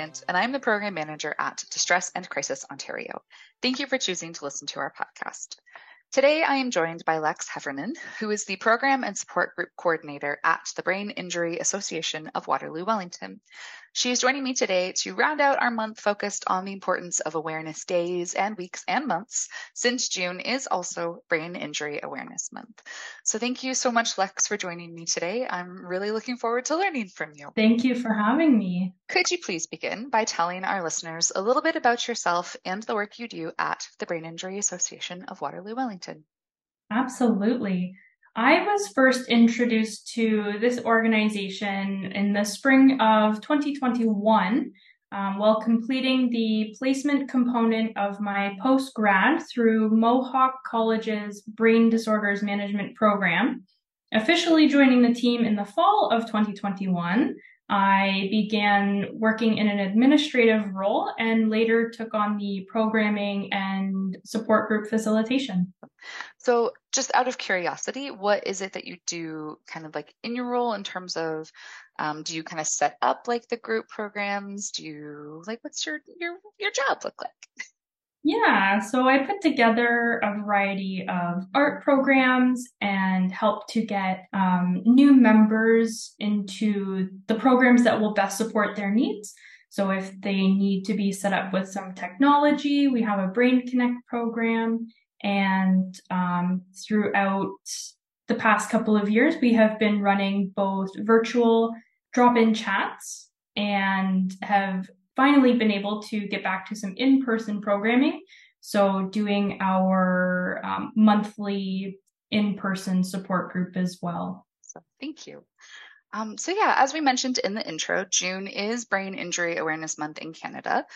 Plant, and I'm the program manager at Distress and Crisis Ontario. Thank you for choosing to listen to our podcast. Today, I am joined by Lex Heffernan, who is the program and support group coordinator at the Brain Injury Association of Waterloo Wellington. She is joining me today to round out our month focused on the importance of awareness days and weeks and months, since June is also Brain Injury Awareness Month. So, thank you so much, Lex, for joining me today. I'm really looking forward to learning from you. Thank you for having me. Could you please begin by telling our listeners a little bit about yourself and the work you do at the Brain Injury Association of Waterloo Wellington? Absolutely. I was first introduced to this organization in the spring of 2021 um, while completing the placement component of my post grad through Mohawk College's Brain Disorders Management Program. Officially joining the team in the fall of 2021, I began working in an administrative role and later took on the programming and support group facilitation. So, just out of curiosity, what is it that you do kind of like in your role in terms of um, do you kind of set up like the group programs? Do you like what's your your your job look like? Yeah, so I put together a variety of art programs and help to get um, new members into the programs that will best support their needs. So if they need to be set up with some technology, we have a Brain Connect program. And um, throughout the past couple of years, we have been running both virtual drop in chats and have finally been able to get back to some in person programming. So, doing our um, monthly in person support group as well. So, thank you. Um, so, yeah, as we mentioned in the intro, June is Brain Injury Awareness Month in Canada.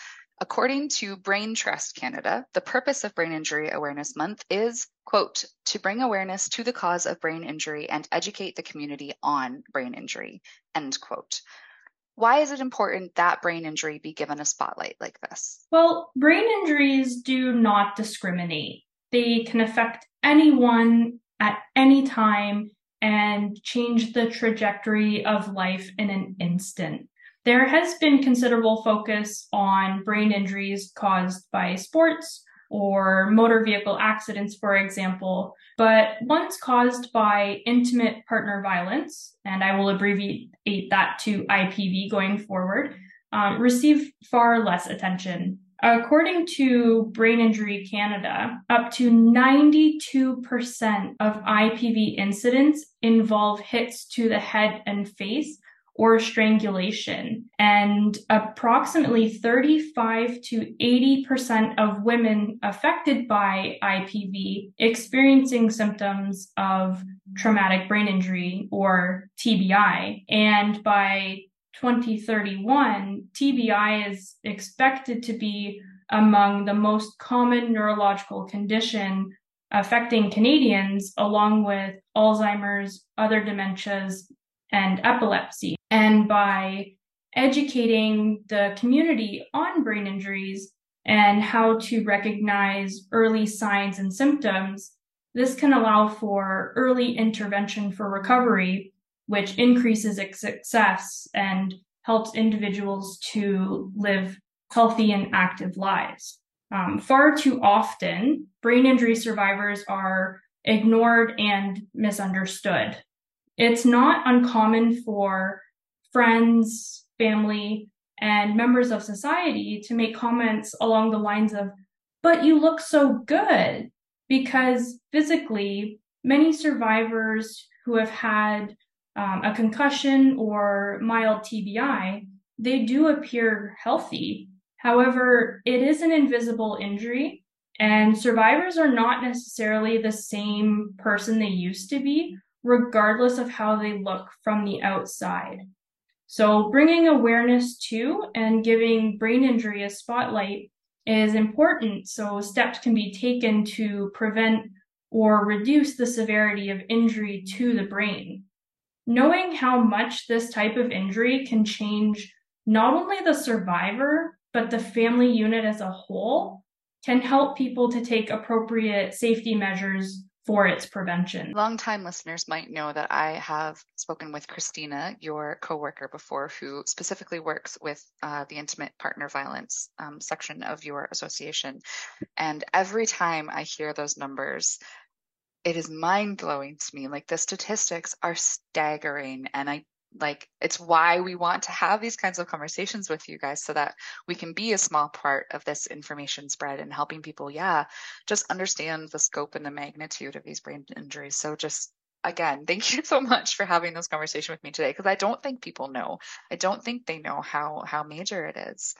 According to Brain Trust Canada, the purpose of Brain Injury Awareness Month is, quote, to bring awareness to the cause of brain injury and educate the community on brain injury, end quote. Why is it important that brain injury be given a spotlight like this? Well, brain injuries do not discriminate. They can affect anyone at any time and change the trajectory of life in an instant. There has been considerable focus on brain injuries caused by sports or motor vehicle accidents, for example, but ones caused by intimate partner violence, and I will abbreviate that to IPV going forward, um, receive far less attention. According to Brain Injury Canada, up to 92% of IPV incidents involve hits to the head and face or strangulation. And approximately 35 to 80% of women affected by IPV experiencing symptoms of traumatic brain injury or TBI. And by 2031, TBI is expected to be among the most common neurological condition affecting Canadians, along with Alzheimer's, other dementias, and epilepsy. And by educating the community on brain injuries and how to recognize early signs and symptoms, this can allow for early intervention for recovery, which increases success and helps individuals to live healthy and active lives. Um, far too often, brain injury survivors are ignored and misunderstood. It's not uncommon for friends, family, and members of society to make comments along the lines of, but you look so good. Because physically, many survivors who have had um, a concussion or mild TBI, they do appear healthy. However, it is an invisible injury, and survivors are not necessarily the same person they used to be, regardless of how they look from the outside. So, bringing awareness to and giving brain injury a spotlight is important so steps can be taken to prevent or reduce the severity of injury to the brain. Knowing how much this type of injury can change not only the survivor, but the family unit as a whole can help people to take appropriate safety measures for its prevention. Longtime listeners might know that I have spoken with Christina, your coworker, before, who specifically works with uh, the intimate partner violence um, section of your association. And every time I hear those numbers, it is mind blowing to me. Like the statistics are staggering, and I like it's why we want to have these kinds of conversations with you guys so that we can be a small part of this information spread and helping people yeah just understand the scope and the magnitude of these brain injuries. So just again thank you so much for having this conversation with me today because i don't think people know. I don't think they know how how major it is.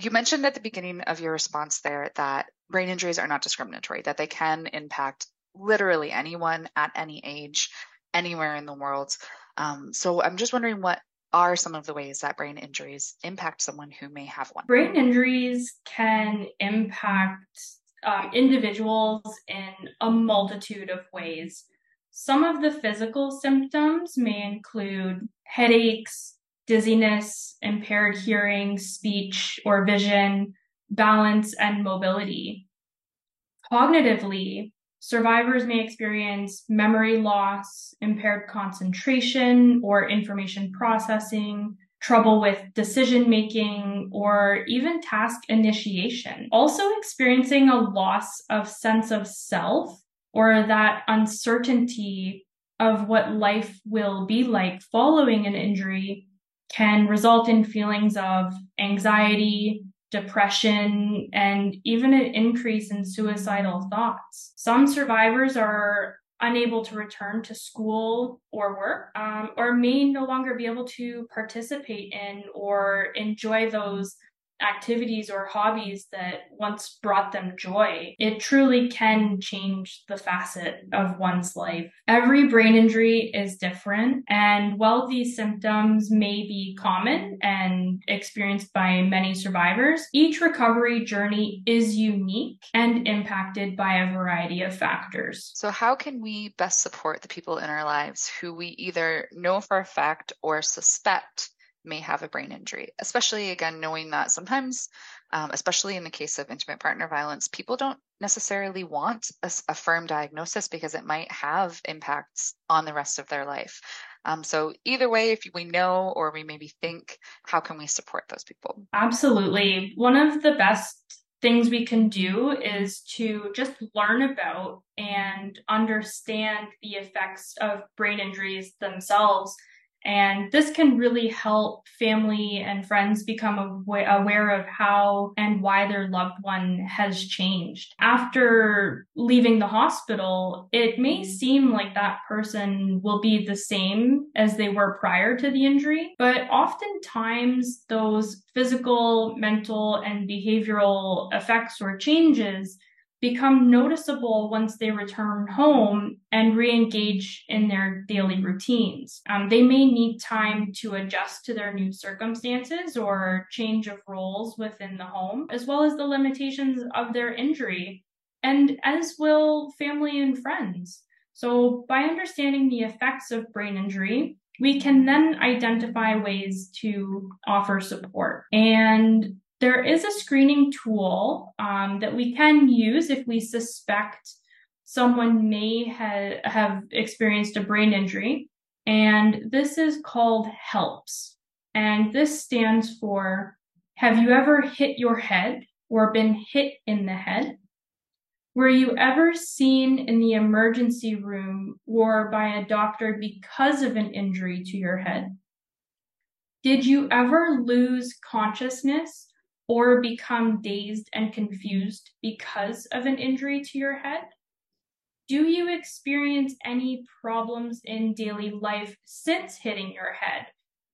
You mentioned at the beginning of your response there that brain injuries are not discriminatory that they can impact literally anyone at any age anywhere in the world um, so I'm just wondering what are some of the ways that brain injuries impact someone who may have one? Brain injuries can impact um, individuals in a multitude of ways. Some of the physical symptoms may include headaches, dizziness, impaired hearing, speech or vision, balance, and mobility. Cognitively, Survivors may experience memory loss, impaired concentration or information processing, trouble with decision making, or even task initiation. Also, experiencing a loss of sense of self or that uncertainty of what life will be like following an injury can result in feelings of anxiety, depression, and even an increase in suicidal thoughts. Some survivors are unable to return to school or work, um, or may no longer be able to participate in or enjoy those activities or hobbies that once brought them joy, it truly can change the facet of one's life. Every brain injury is different, and while these symptoms may be common and experienced by many survivors, each recovery journey is unique and impacted by a variety of factors. So, how can we best support the people in our lives who we either know for a fact or suspect? May have a brain injury, especially again, knowing that sometimes, um, especially in the case of intimate partner violence, people don't necessarily want a, a, firm diagnosis because it might have impacts on the rest of their life. Um, so, either way, if we know or we maybe think, how can we support those people? Absolutely. One of the best things we can do is to just learn about and understand the effects of brain injuries themselves and this can really help family and friends become aware of how and why their loved one has changed. After leaving the hospital, it may seem like that person will be the same as they were prior to the injury, but oftentimes those physical, mental, and behavioral effects or changes become noticeable once they return home and re engage in their daily routines. Um, they may need time to adjust to their new circumstances or change of roles within the home, as well as the limitations of their injury, and as will family and friends. So, by understanding the effects of brain injury, we can then identify ways to offer support. And there is a screening tool um, that we can use if we suspect someone may ha- have experienced a brain injury. And this is called HELPS. And this stands for Have you ever hit your head or been hit in the head? Were you ever seen in the emergency room or by a doctor because of an injury to your head? Did you ever lose consciousness or become dazed and confused because of an injury to your head? Do you experience any problems in daily life since hitting your head?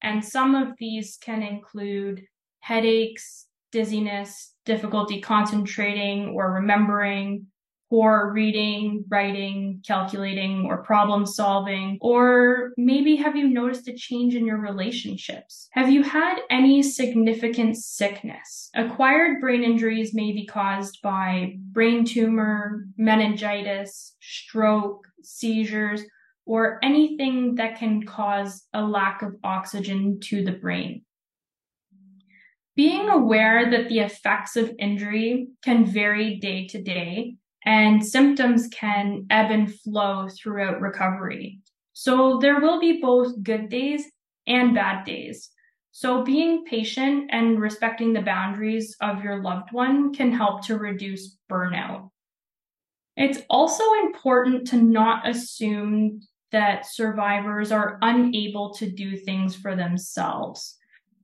And some of these can include headaches, dizziness, difficulty concentrating or remembering, poor reading, writing, calculating, or problem solving? Or maybe have you noticed a change in your relationships? Have you had any significant sickness? Acquired brain injuries may be caused by brain tumor, meningitis, stroke, seizures, or anything that can cause a lack of oxygen to the brain. Being aware that the effects of injury can vary day to day and symptoms can ebb and flow throughout recovery. So there will be both good days and bad days. So being patient and respecting the boundaries of your loved one can help to reduce burnout. It's also important to not assume that survivors are unable to do things for themselves.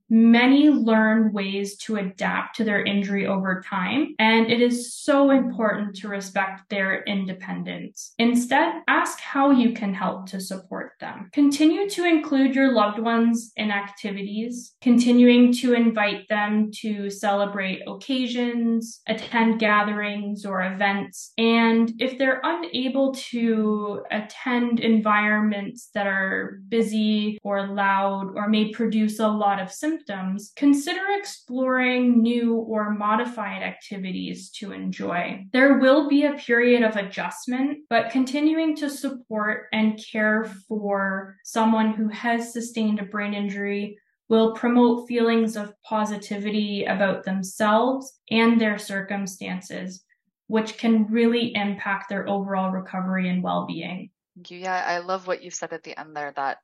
Many learn ways to adapt to their injury over time, and it is so important to respect their independence. Instead, ask how you can help to support them. Continue to include your loved ones in activities, continuing to invite them to celebrate occasions, attend gatherings or events, and if they're unable to attend environments that are busy or loud or may produce a lot of symptoms, symptoms, consider exploring new or modified activities to enjoy. There will be a period of adjustment, but continuing to support and care for someone who has sustained a brain injury will promote feelings of positivity about themselves and their circumstances, which can really impact their overall recovery and well being. Thank you. Yeah, I love what you said at the end there that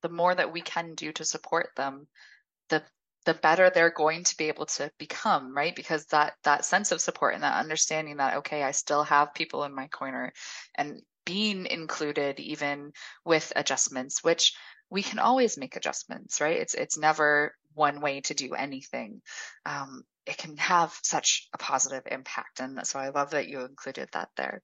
the more that we can do to support them, the the better they're going to be able to become right? Because that that sense of support and that understanding that okay i still have people in my corner and being included even with adjustments which we can always make adjustments right? It's it's never one way to do anything. Um, it can have such a positive impact. And so i love that you included that there.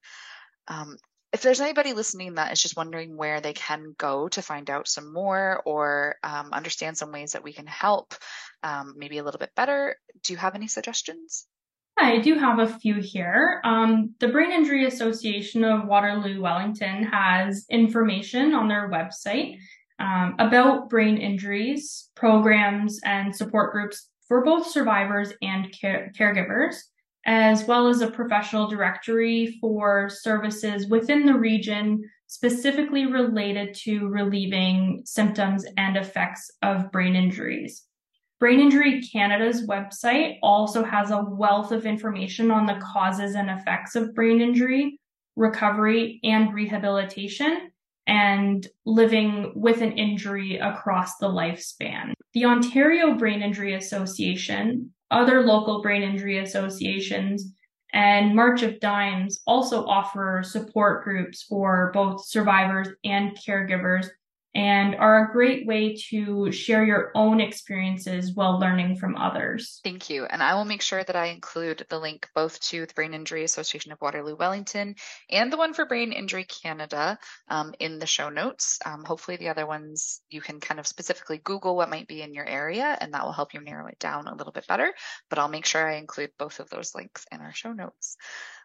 Um, if there's anybody listening that is just wondering where they can go to find out some more or um, understand some ways that we can help um, maybe a little bit better, do you have any suggestions? I do have a few here. Um, the Brain Injury Association of Waterloo Wellington has information on their website um, about brain injuries, programs, and support groups for both survivors and care- caregivers as well as a professional directory for services within the region specifically related to relieving symptoms and effects of brain injuries. Brain Injury Canada's website also has a wealth of information on the causes and effects of brain injury, recovery, and rehabilitation, and living with an injury across the lifespan. The Ontario Brain Injury Association other local brain injury associations and March of Dimes also offer support groups for both survivors and caregivers and are a great way to share your own experiences while learning from others. Thank you. And I will make sure that I include the link both to the Brain Injury Association of Waterloo Wellington and the one for Brain Injury Canada um, in the show notes. Um, hopefully, the other ones you can kind of specifically Google what might be in your area, and that will help you narrow it down a little bit better. But I'll make sure I include both of those links in our show notes.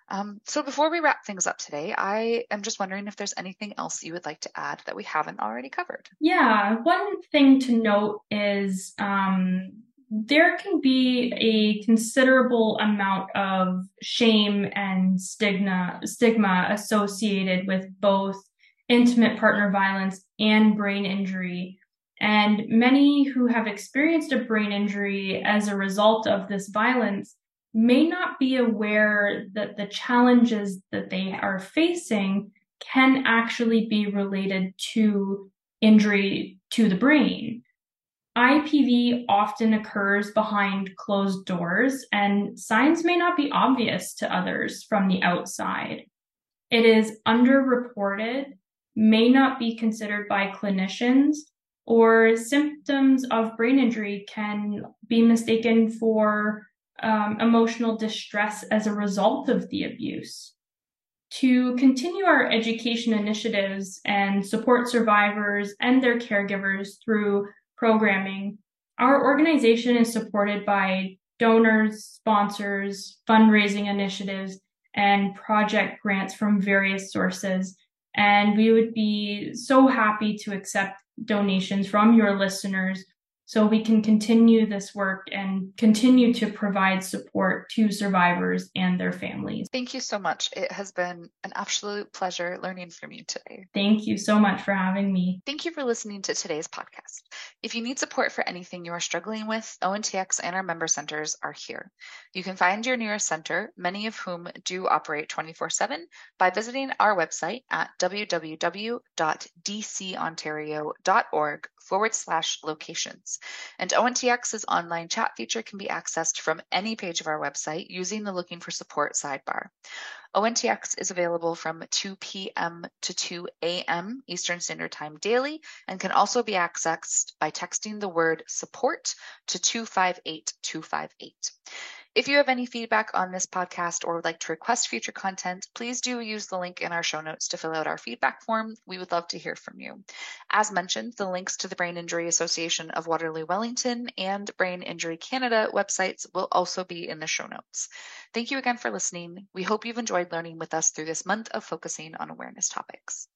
Um, so before we wrap things up today, I am just wondering if there's anything else you would like to add that we haven't already covered. Yeah, one thing to note is um, there can be a considerable amount of shame and stigma stigma associated with both intimate partner violence and brain injury. And many who have experienced a brain injury as a result of this violence may not be aware that the challenges that they are facing can actually be related to injury to the brain. IPV often occurs behind closed doors, and signs may not be obvious to others from the outside. It is underreported, may not be considered by clinicians, or symptoms of brain injury can be mistaken for um, emotional distress as a result of the abuse. To continue our education initiatives and support survivors and their caregivers through programming, our organization is supported by donors, sponsors, fundraising initiatives, and project grants from various sources. And we would be so happy to accept donations from your listeners so we can continue this work and continue to provide support to survivors and their families. Thank you so much. It has been an absolute pleasure learning from you today. Thank you so much for having me. Thank you for listening to today's podcast. If you need support for anything you are struggling with, ONTX and our member centers are here. You can find your nearest center, many of whom do operate 24 7, by visiting our website at www.dcontario.org forward slash locations. And ONTX's online chat feature can be accessed from any page of our website using the Looking for Support sidebar. ONTX is available from 2 p.m. to 2 a.m. Eastern Standard Time daily and can also be accessed by texting the word support to 258258. If you have any feedback on this podcast or would like to request future content, please do use the link in our show notes to fill out our feedback form. We would love to hear from you. As mentioned, the links to the Brain Injury Association of Waterloo Wellington and Brain Injury Canada websites will also be in the show notes. Thank you again for listening. We hope you've enjoyed learning with us through this month of focusing on awareness topics.